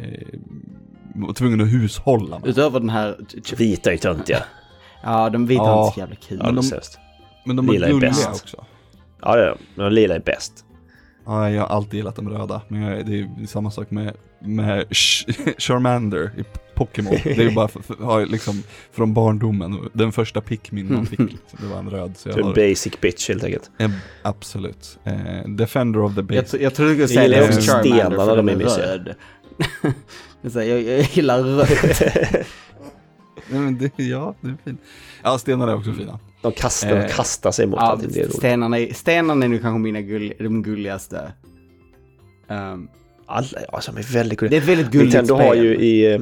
Speaker 1: var tvungen att hushålla med.
Speaker 2: utöver den här...
Speaker 3: Vita är töntiga.
Speaker 2: Ja, de vita är
Speaker 1: Ja.
Speaker 2: inte så jävla kul.
Speaker 3: Ja, de
Speaker 1: de-. Men de är
Speaker 3: lila är
Speaker 1: gulliga också.
Speaker 3: Ja, ja, men lila är bäst.
Speaker 1: Ja, jag har alltid gillat de röda, men jag, det är samma sak med, med Ch- Charmander i Pokémon. Det är ju bara för, för, har liksom från barndomen, den första Pikmin man fick, liksom, det var en röd. Så jag
Speaker 3: är
Speaker 1: har,
Speaker 3: basic bitch helt enkelt.
Speaker 1: en, absolut. Eh, Defender of the
Speaker 2: Jag,
Speaker 1: base.
Speaker 2: tr- jag trodde du skulle
Speaker 3: Jag
Speaker 2: säga det om
Speaker 3: också
Speaker 2: Charmander
Speaker 3: stenarna,
Speaker 2: för
Speaker 3: de är
Speaker 2: är röd. jag, jag, jag gillar rött.
Speaker 1: Men det, ja, det är fint. Ja, stenar är också fina.
Speaker 3: De kastar,
Speaker 1: Eh,
Speaker 3: kastar sig mot
Speaker 2: ja,
Speaker 3: allting. Det är roligt.
Speaker 2: stenarna, stenarna är nu kanske mina gull, de gulligaste. Um,
Speaker 3: Alla, alltså, de är väldigt gulliga.
Speaker 2: det är ett väldigt gulligt
Speaker 3: Nintendo
Speaker 2: spel.
Speaker 3: har ju i... eh,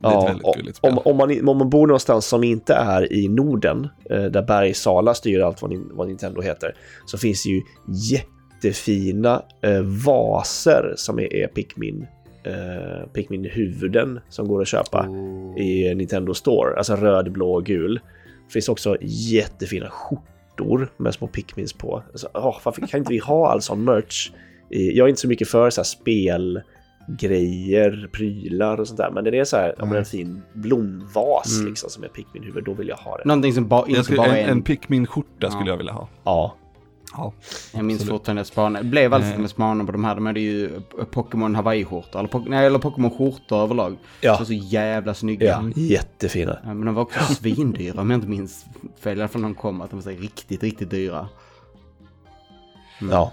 Speaker 3: Ja, om, om, man, om man bor någonstans som inte är i Norden, eh, där Bergsala styr allt vad, vad Nintendo heter, så finns det ju jättefina eh, vaser som är, är Pikmin, eh, Pikmin-huvuden som går att köpa
Speaker 2: Oh.
Speaker 3: i Nintendo Store. Alltså röd, blå och gul. Det finns också jättefina skjortor med små Pikmins på. Alltså, åh, varför kan inte vi ha all sån merch? Jag är inte så mycket för så här spelgrejer, prylar och sånt där. Men det är så här, om
Speaker 1: Nej.
Speaker 3: en fin blomvas
Speaker 2: Mm.
Speaker 3: liksom som är Pikmin-huvud, då vill jag ha det.
Speaker 2: Någonting som ba, inte
Speaker 1: skulle,
Speaker 2: bara
Speaker 1: en,
Speaker 2: är en...
Speaker 1: en Pikmin-skjorta skulle
Speaker 2: Ja.
Speaker 1: jag vilja ha.
Speaker 3: Ja,
Speaker 1: Ja.
Speaker 2: jag minns
Speaker 1: absolut.
Speaker 2: fortfarande spana. Det blev alltid
Speaker 1: Eh.
Speaker 2: med spanarna på de här. De hade ju Pokémon Hawaii-skjortor. Eller, nej, eller Pokémon-skjortor överlag.
Speaker 3: Ja.
Speaker 2: Så, så jävla snygga.
Speaker 3: ja jättefina.
Speaker 2: Ja, men de var också svindyra om jag inte minns fel. I alla fall när de kom. Att de var så riktigt, riktigt dyra.
Speaker 3: Ja.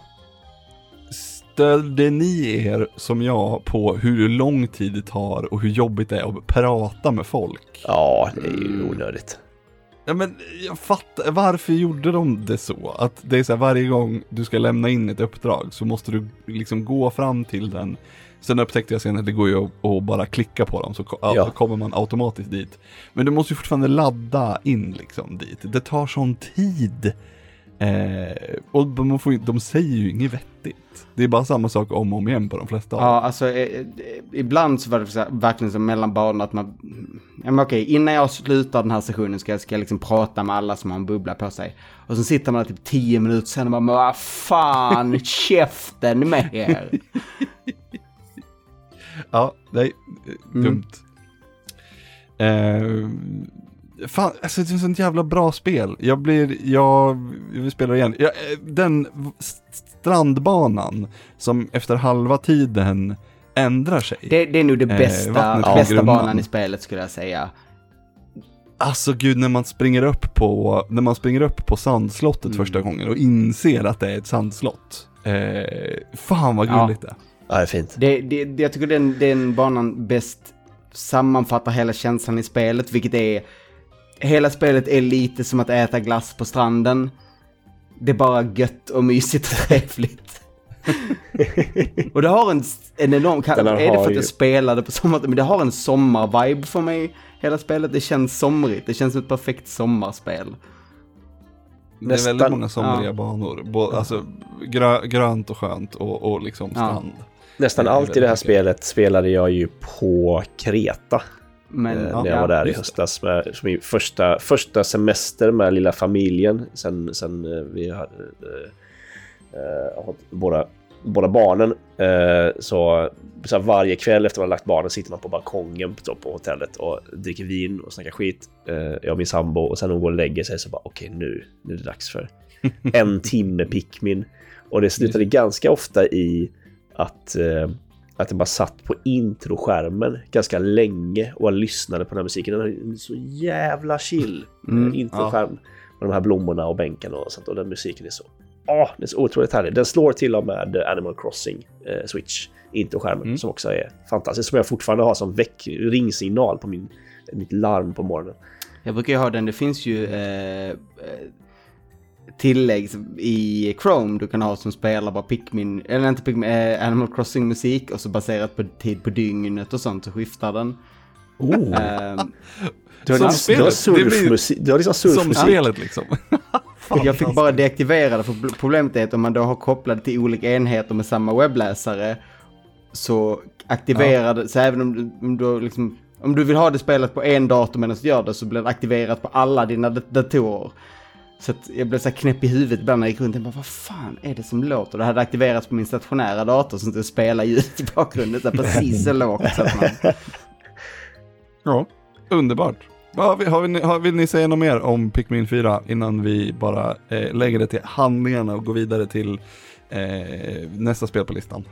Speaker 1: Stödde ni er som jag på hur lång tid det tar och hur jobbigt det är att prata med folk?
Speaker 3: ja, det är ju onödigt.
Speaker 1: Ja men jag fattar, varför gjorde de det så? Att det är så här varje gång du ska lämna in ett uppdrag så måste du liksom gå fram till den. Sen upptäckte jag sen att det går ju att, att bara klicka på dem så
Speaker 3: Ja.
Speaker 1: kommer man automatiskt dit. Men du måste ju fortfarande ladda in liksom dit. Det tar sån tid. Eh, och de, får, de säger ju inget vettigt. Det är bara samma sak om och om igen på de flesta av.
Speaker 2: Ja, alltså eh, eh, ibland så var det så här, verkligen som mellan banorna att man... Ja, men okej, innan jag slutar den här sessionen ska jag, ska jag liksom prata med alla som har en bubbla på sig. Och så sitter man där typ tio minuter sen och bara, men vad fan, käften med er.
Speaker 1: Ja, nej, eh,
Speaker 2: Mm.
Speaker 1: dumt. Eh, fan, alltså det är ett sånt jävla bra spel. Jag blir, jag, jag vill spela det igen. Jag, eh, den strandbanan som efter halva tiden ändrar sig.
Speaker 2: Det, det är nog det
Speaker 1: Eh,
Speaker 2: bästa,
Speaker 1: vattnet
Speaker 2: bästa banan i spelet skulle jag säga.
Speaker 1: Alltså gud, när man springer upp på, när man springer upp på sandslottet
Speaker 2: Mm.
Speaker 1: första gången och inser att det är ett sandslott. Eh, fan vad
Speaker 2: Ja.
Speaker 1: gulligt det är.
Speaker 3: Ja, det är fint.
Speaker 2: Det, det, det- jag tycker den, den banan bäst sammanfattar hela känslan i spelet, vilket är... Hela spelet är lite som att äta glass på stranden. Det är bara gött och mysigt och trevligt. och det har en, en enorm... Kan, är det för att
Speaker 3: ju-
Speaker 2: jag spelade på sommaren? Men det har en sommarvibe för mig. Hela spelet, det känns somrigt. Det känns som ett perfekt sommarspel.
Speaker 1: det är väldigt
Speaker 3: nästan-
Speaker 1: många somriga
Speaker 2: ja.
Speaker 1: banor. Bå, alltså grö, grönt och skönt och, och liksom
Speaker 2: Ja.
Speaker 1: strand.
Speaker 3: Nästan
Speaker 1: Det är
Speaker 3: allt i det här spelet spelade jag ju på Kreta.
Speaker 2: Men,
Speaker 3: eh,
Speaker 2: ja,
Speaker 3: när jag var där i höstas. Med, som min första, första semester med lilla familjen. Sen, sen eh, vi hade eh, eh, fått båda, båda barnen. Eh, så, så varje kväll efter man lagt barnen sitter man på balkongen på, på hotellet och dricker vin och snackar skit. Eh, jag och min sambo och sen hon går och lägger sig så bara okej nu, nu är det dags för en timme Pikmin. Och det slutade ganska ofta i att, eh, att jag bara satt på introskärmen ganska länge och lyssnade på den här musiken. Den är så jävla chill.
Speaker 2: Mm,
Speaker 3: eh, introskärm med de här blommorna och bänkarna och sånt. Och den musiken är så, åh, den är så otroligt härlig. Den slår till och med Animal Crossing eh, Switch, introskärmen,
Speaker 1: Mm.
Speaker 3: som också är fantastisk. Som jag fortfarande har som väck, ringsignal på min, mitt larm på morgonen.
Speaker 2: Jag brukar ju ha den, det finns ju eh, eh, tillägg som- i Chrome du kan ha som spelar bara Pikmin, eller inte Pikmin, eh, Animal Crossing musik och så baserat på tid på dygnet och sånt så skiftar den.
Speaker 3: Oh.
Speaker 2: Ehm,
Speaker 3: Du har,
Speaker 1: Som
Speaker 3: liksom, du har
Speaker 1: spelet. Det blir-
Speaker 3: surfmusik. Du har liksom
Speaker 1: Som
Speaker 3: surfmusik.
Speaker 1: spelet liksom.
Speaker 2: jag fick bara deaktivera det för bl- problemet är att om man då har kopplat till olika enheter med samma webbläsare så aktiverar det, så även om du, om du liksom om du vill ha det spelat på en dator medan du gör det så blir det aktiverat på alla dina dat- datorer. Så att jag blev så här knäpp i huvudet ibland när jag gick runt och bara vad fan är det som låter? Det hade aktiverats på min stationära dator så att det spelar ljud i bakgrunden så precis så lågt så att man...
Speaker 1: Ja, underbart. Ja, har vi, har vi, har, vill ni säga något mer om Pikmin 4 innan vi bara eh, lägger det till handlingarna och går vidare till eh, nästa spel på listan?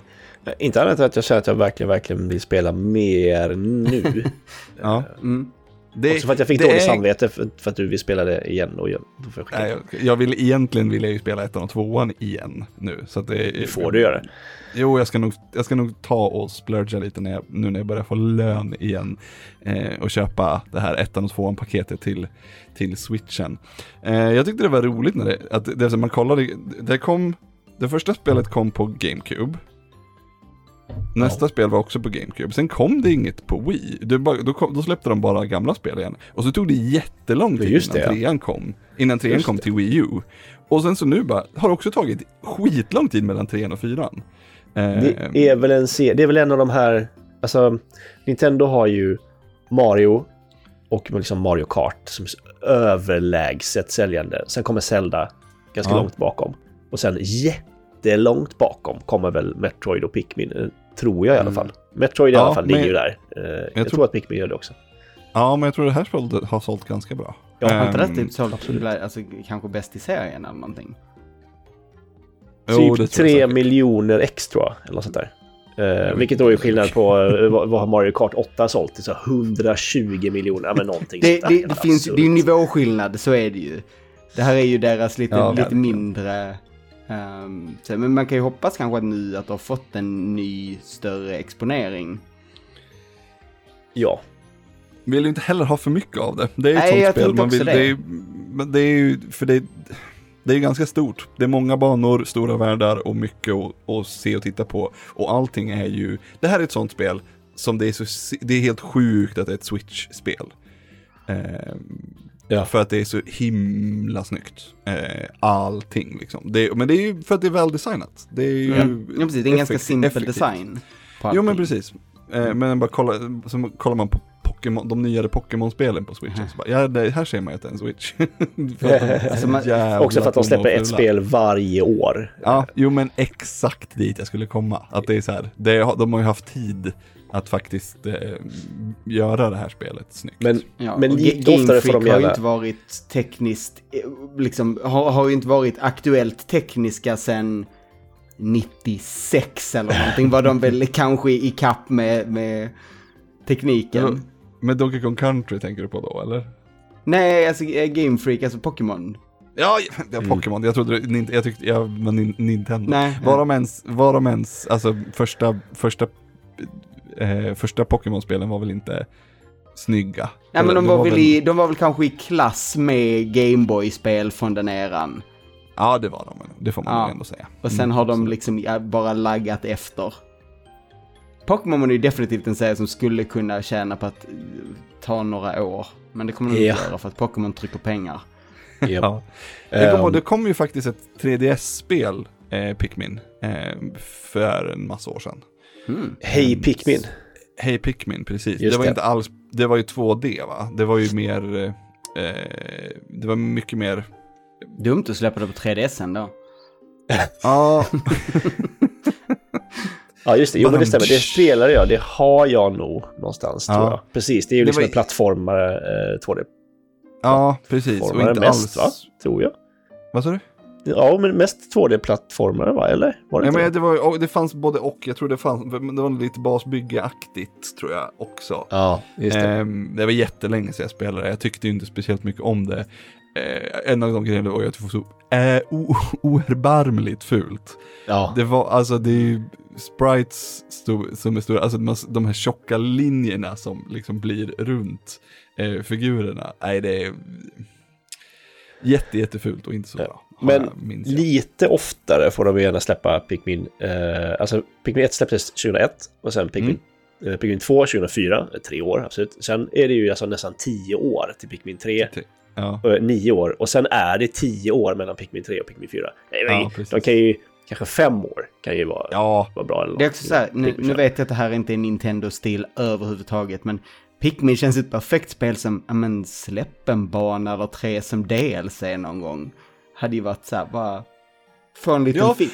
Speaker 3: Inte annat än att jag känner att jag verkligen, verkligen vill spela mer nu.
Speaker 1: Ja.
Speaker 2: Mm.
Speaker 1: Det,
Speaker 3: Också för att jag fick dåligt
Speaker 1: är-
Speaker 3: samvete för, för att du vill spela det igen. Och jag, då får jag.
Speaker 1: Nej, jag, jag vill egentligen vill jag ju spela ettan och tvåan igen nu. Så att det,
Speaker 3: Det får du göra.
Speaker 1: Jo, jag ska nog, jag ska nog ta och splurga lite när jag, nu när jag börjar få lön igen. Eh, och köpa det här ettan och tvåan paketet till, till switchen. Eh, jag tyckte det var roligt när det, att det, det, man kollade, det kom, det första spelet kom på GameCube. Nästa spel var också på GameCube. Sen kom det inget på Wii. Det bara, då, kom, då släppte de bara gamla spel igen. Och så tog det jättelång tid innan
Speaker 3: det.
Speaker 1: trean kom. Innan trean
Speaker 3: Just
Speaker 1: kom till Wii U. Och sen så nu bara, har det också tagit skitlång tid mellan trean och fyran.
Speaker 3: Det är väl en det är väl en av de här, alltså Nintendo har ju Mario och liksom Mario Kart som är överlägset säljande. Sen kommer Zelda ganska
Speaker 1: Ja.
Speaker 3: långt bakom. Och sen jättelångt bakom kommer väl Metroid och Pikmin, tror jag i alla
Speaker 2: Mm.
Speaker 3: fall. Metroid i
Speaker 1: Ja,
Speaker 3: alla fall ligger ju där. Eh, jag, tror...
Speaker 1: tror-
Speaker 3: att Pikmin gör det också.
Speaker 1: Ja, men jag tror det här spelet har sålt ganska bra.
Speaker 3: Ja,
Speaker 2: Har inte det
Speaker 1: Ehm,
Speaker 2: typ sålt alltså, kanske bäst i serien eller någonting?
Speaker 1: jo, det
Speaker 3: typ
Speaker 1: tror jag
Speaker 3: 3
Speaker 1: säkert.
Speaker 3: miljoner X tror jag, eller något sånt där. Eh, vilket då är skillnad på eh, vad vad har Mario Kart 8 sålt? Så 120 miljoner, ja men någonting
Speaker 2: Det, det, det finns det är ju nivåskillnad, så är det ju. Det här är ju deras lite,
Speaker 1: Ja,
Speaker 2: lite mindre... ehm, så, men man kan ju hoppas kanske att nu att du har fått en ny större exponering.
Speaker 3: Ja,
Speaker 1: Vill ju inte heller ha för mycket av det. Det är ju ett
Speaker 2: Nej, jag
Speaker 1: sånt spel. Man vill,
Speaker 2: det.
Speaker 1: det. är, det är ju, för det, det är ganska stort. Det är många banor, stora världar och mycket att, se och titta på. Och allting är ju, det här är ett sånt spel som det är så, det är helt sjukt att det är ett Switch-spel. Ehm,
Speaker 3: Ja.
Speaker 1: För att det är så himla snyggt. Eh, allting liksom. Det, men det är ju för att det är väldesignat. Det är ju
Speaker 2: Mm. Ja, precis, det är en ganska simpel
Speaker 1: effektivt.
Speaker 2: design.
Speaker 1: Jo men precis. Eh, men bara kolla, så kollar man på Pokémon, de nyare Pokémon-spelen på Switchen, så bara, ja det, här ser man ju att det är en Switch. för
Speaker 2: Alltså, man-
Speaker 3: också för att de släpper ett spel varje år.
Speaker 1: Ja, jo men exakt dit jag skulle komma. Att det är så här, det, de har ju haft tid att faktiskt eh, göra det här spelet snyggt.
Speaker 3: Men,
Speaker 2: Ja,
Speaker 3: men
Speaker 2: Game
Speaker 3: oftare får
Speaker 2: har inte varit tekniskt, eh, liksom, har, har ju inte varit aktuellt tekniska sen 96 eller någonting. Var de väl kanske i kapp med, med tekniken.
Speaker 1: Ja. Men Donkey Kong Country tänker du på då eller?
Speaker 2: Nej, alltså eh, Game Freak, alltså Pokémon.
Speaker 1: Ja, det var Pokémon. Jag trodde, det- jag tyckte, jag var Nin- Nintendo.
Speaker 2: Nej.
Speaker 1: Var de ens, var de ens, alltså första, första, eh, första Pokémon-spelen var väl inte snygga?
Speaker 2: Nej men
Speaker 1: Eller
Speaker 2: de
Speaker 1: det
Speaker 2: var, väl i, de var väl kanske i klass med Gameboy-spel från den eran.
Speaker 1: Ja, det var de. Det får man
Speaker 2: Ja.
Speaker 1: ändå säga.
Speaker 2: Och sen
Speaker 1: Mm,
Speaker 2: har de liksom bara laggat efter. Pokémon är ju definitivt en serie som skulle kunna tjäna på att eh, ta några år. Men det kommer de
Speaker 3: Ja.
Speaker 2: inte göra för att Pokémon trycker pengar.
Speaker 1: Ja. Kommer ihåg,
Speaker 3: Ehm,
Speaker 1: det kom ju faktiskt ett 3DS-spel, eh, Pikmin, eh, för en massa år sedan.
Speaker 2: Mm.
Speaker 3: Hej Pikmin.
Speaker 1: Hej Pikmin, precis.
Speaker 3: Just
Speaker 1: det var
Speaker 3: det.
Speaker 1: inte alls, det var ju 2D va? Det var ju mer, eh, eh, det var mycket mer,
Speaker 2: Dumt att släppa det på 3DS då.
Speaker 1: ja,
Speaker 3: Ja just det, jo men det stämmer. Det spelade jag, det har jag nog någonstans
Speaker 1: Ja.
Speaker 3: tror jag. Precis, det är ju liksom
Speaker 1: var-
Speaker 3: en plattformare, eh, 2D-plattformare
Speaker 1: ja precis. Och inte
Speaker 3: mest
Speaker 1: alls,
Speaker 3: va? Tror jag.
Speaker 1: vad sa du?
Speaker 3: Ja, men mest 2D-plattformare va, eller? Var det inte
Speaker 1: men
Speaker 3: det?
Speaker 1: var, det fanns både och, jag tror det fanns, men det var lite basbyggeaktigt tror jag också.
Speaker 3: Ja, just det.
Speaker 1: Ehm, det var jättelänge sedan jag spelade, jag tyckte inte speciellt mycket om det. Eh, en av de grejerna var ju att det var så eh, oerbarmligt fult.
Speaker 3: ja.
Speaker 1: Det var, alltså det är ju sprites sto- som är stora, alltså de, de här tjocka linjerna som liksom blir runt eh, figurerna. Nej, det är jätte, jättefult och inte så bra.
Speaker 3: Men
Speaker 1: jag-
Speaker 3: lite oftare får de gärna släppa Pikmin. Eh, alltså Pikmin 1 släpptes 2001 och sen Pikmin,
Speaker 1: Mm.
Speaker 3: eh, Pikmin 2 2004, eh, tre år absolut. Sen är det ju alltså nästan tio år till Pikmin 3,
Speaker 1: Ja,
Speaker 3: eh, nio år. Och sen är det tio år mellan Pikmin 3 och Pikmin 4. Nej,
Speaker 1: Ja, precis.
Speaker 3: de kan ju, kanske fem år kan ju vara,
Speaker 1: ja,
Speaker 3: vara bra. Eller
Speaker 2: Det är också så här, nu, nu vet jag att det här inte är Nintendo-stil överhuvudtaget, men Pikmin känns ett perfekt spel som, ja men släpp en bana eller tre som DLC någon gång. Hade ju varit så här, bara få en liten
Speaker 1: Ja.
Speaker 2: fix.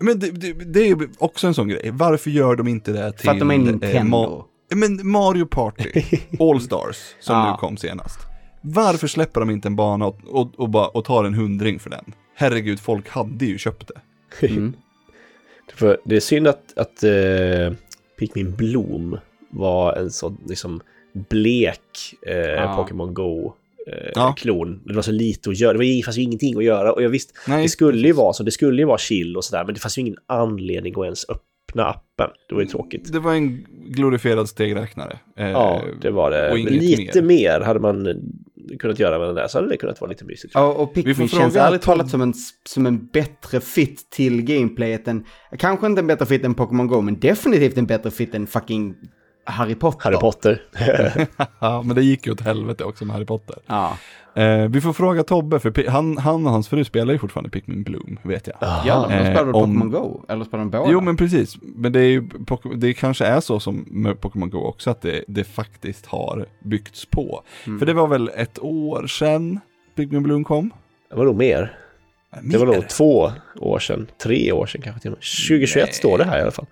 Speaker 1: men det, det, det är ju också en sån grej. Varför gör de inte det till...
Speaker 2: För att de är
Speaker 1: eh,
Speaker 2: Nintendo.
Speaker 1: Ma- men Mario Party, All Stars, som
Speaker 2: Ja.
Speaker 1: nu kom senast. Varför släpper de inte en bana och, och, och, bara, och tar en hundring för den? Herregud, folk hade ju köpt det.
Speaker 2: Mm.
Speaker 3: Det är synd att, att uh, Pikmin Bloom var en sån liksom blek eh,
Speaker 2: Ja.
Speaker 3: Pokémon Go. Eh,
Speaker 1: Ja.
Speaker 3: klon. Det var så lite att göra, det var, ju- fanns ju ingenting att göra. Och jag visst,
Speaker 1: Nej,
Speaker 3: det skulle ju vara så, det skulle ju vara chill och sådär, men det fanns ju ingen anledning att ens öppna appen. Det var ju tråkigt.
Speaker 1: Det var en glorifierad stegräknare. Eh,
Speaker 3: Ja, det var det.
Speaker 1: och
Speaker 3: lite
Speaker 1: mer.
Speaker 3: mer. hade man eh, kunnat göra med den där, så hade det kunnat vara lite mysigt.
Speaker 2: Ja, och
Speaker 1: Vi får
Speaker 2: Pikmin känns ärligt talat som en, som en bättre fit till gameplayet än, kanske inte en bättre fit än Pokémon Go, men definitivt en bättre fit än fucking Harry Potter.
Speaker 3: Harry Potter.
Speaker 1: Ja, men det gick ju åt helvete också med Harry Potter.
Speaker 2: Ja.
Speaker 1: Eh, vi får fråga Tobbe, för han, han och hans fru spelar ju fortfarande Pikmin Bloom, vet jag.
Speaker 2: Ja, de
Speaker 1: Eh,
Speaker 2: spelar väl
Speaker 1: om-
Speaker 2: Pokémon Go? Eller spelar de båda?
Speaker 1: Jo, men precis. Men det, är ju, det kanske är så som med Pokémon Go också, att det, det faktiskt har byggts på.
Speaker 2: Mm.
Speaker 1: För det var väl ett år sedan Pikmin Bloom kom?
Speaker 3: Det var nog mer. Det var
Speaker 1: Mer?
Speaker 3: nog två år sedan, tre år sedan kanske till och med. 2021
Speaker 1: Nej.
Speaker 3: står det här i alla fall.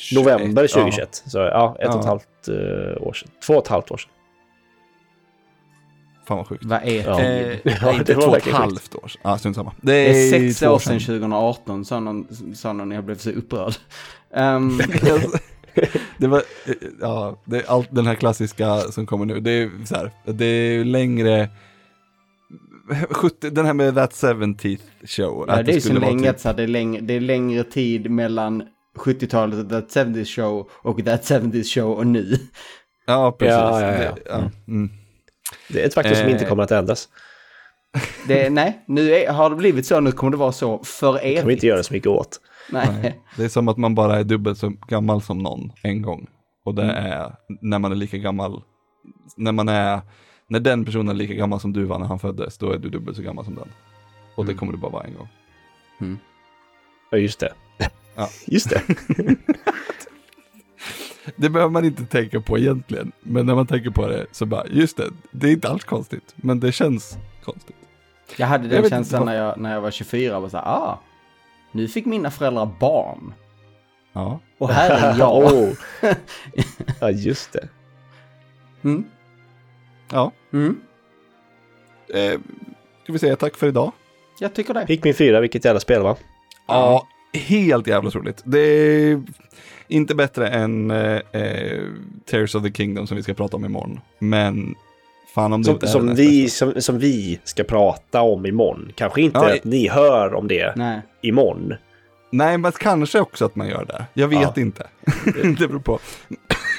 Speaker 1: 21,
Speaker 3: November
Speaker 1: ja.
Speaker 3: 2021. Så ja, ett och ett
Speaker 1: Ja.
Speaker 3: halvt eh, år sedan. Två och ett halvt år sedan.
Speaker 1: Fan vad sjukt.
Speaker 2: Vad är
Speaker 3: Ja.
Speaker 2: det?
Speaker 1: Eh,
Speaker 3: Ja,
Speaker 1: nej, inte
Speaker 3: det var
Speaker 1: två och ett halvt år sedan. Ja, strunt samma. Det
Speaker 2: Det är sex år sedan 2018, sa någon, sa någon jag blev så upprörd. Ehm,
Speaker 1: det var, ja, det är allt den här klassiska som kommer nu. Det är så här, det är längre, 70, den här med That 70th show.
Speaker 2: ja,
Speaker 1: att
Speaker 2: det är så länge
Speaker 1: typ-
Speaker 2: att så här, det, är längre, det är längre tid mellan 70-talet och That 70's Show och That 70's Show och nu.
Speaker 1: Ja, precis.
Speaker 3: Ja, ja, ja.
Speaker 1: Det, ja. Mm.
Speaker 3: Det är ett faktum som
Speaker 1: Eh.
Speaker 3: inte kommer att ändras.
Speaker 2: Det, nej, nu är, har det blivit så, nu kommer det vara så för
Speaker 3: Det kan vi
Speaker 2: evigt.
Speaker 3: inte göra så mycket åt.
Speaker 2: Nej.
Speaker 1: Nej. Det är som att man bara är dubbelt så gammal som någon en gång. Och det är när man är lika gammal, när man är, när den personen är lika gammal som du var när han föddes, då är du dubbelt så gammal som den. Och det
Speaker 2: Mm.
Speaker 1: kommer du bara vara en gång.
Speaker 3: Ja, just det.
Speaker 1: Ja.
Speaker 3: Just det.
Speaker 1: Det behöver man inte tänka på egentligen, men när man tänker på det så bara, just det, det är inte alls konstigt, men det känns konstigt.
Speaker 2: Jag hade
Speaker 1: Jag
Speaker 2: den
Speaker 1: vet
Speaker 2: känslan när jag, när jag var 24 och var så här, ah, nu fick mina föräldrar barn.
Speaker 1: Ja.
Speaker 2: Och här är jag.
Speaker 3: oh. Ja, just det.
Speaker 2: Mm.
Speaker 1: Ja,
Speaker 2: Mm.
Speaker 1: eh, ska vi säga tack för idag?
Speaker 2: Jag tycker det.
Speaker 3: Pikmin 4, vilket jävla spel va?
Speaker 1: Ja, helt jävla roligt. Det är inte bättre än eh, eh, Tears of the Kingdom som vi ska prata om imorgon. Men fan om det
Speaker 3: Som,
Speaker 1: inte är
Speaker 3: som,
Speaker 1: det
Speaker 3: vi, som, som vi ska prata om imorgon. Kanske inte
Speaker 1: Ja,
Speaker 3: att ni hör om det
Speaker 2: Nej.
Speaker 3: imorgon.
Speaker 1: Nej, men kanske också att man gör det. Jag vet
Speaker 3: Ja.
Speaker 1: inte. det beror på.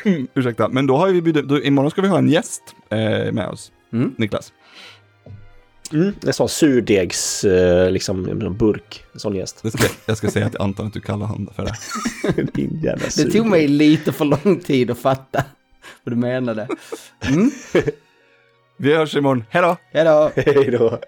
Speaker 1: Ursäkta, men då har vi bjudit, då, imorgon ska vi ha en gäst eh, med oss.
Speaker 2: Mm.
Speaker 1: Niklas.
Speaker 3: Mm, en sån surdegs, eh, liksom, en burk. En sån gäst.
Speaker 1: Det ska, jag ska säga till Anton att du kallar honom för det.
Speaker 3: Din jävla
Speaker 2: Det
Speaker 3: surdeg.
Speaker 2: tog mig lite för lång tid att fatta vad du menade. Mm.
Speaker 1: Vi hörs imorgon. Hej då!
Speaker 2: Hej då!
Speaker 3: Hej då.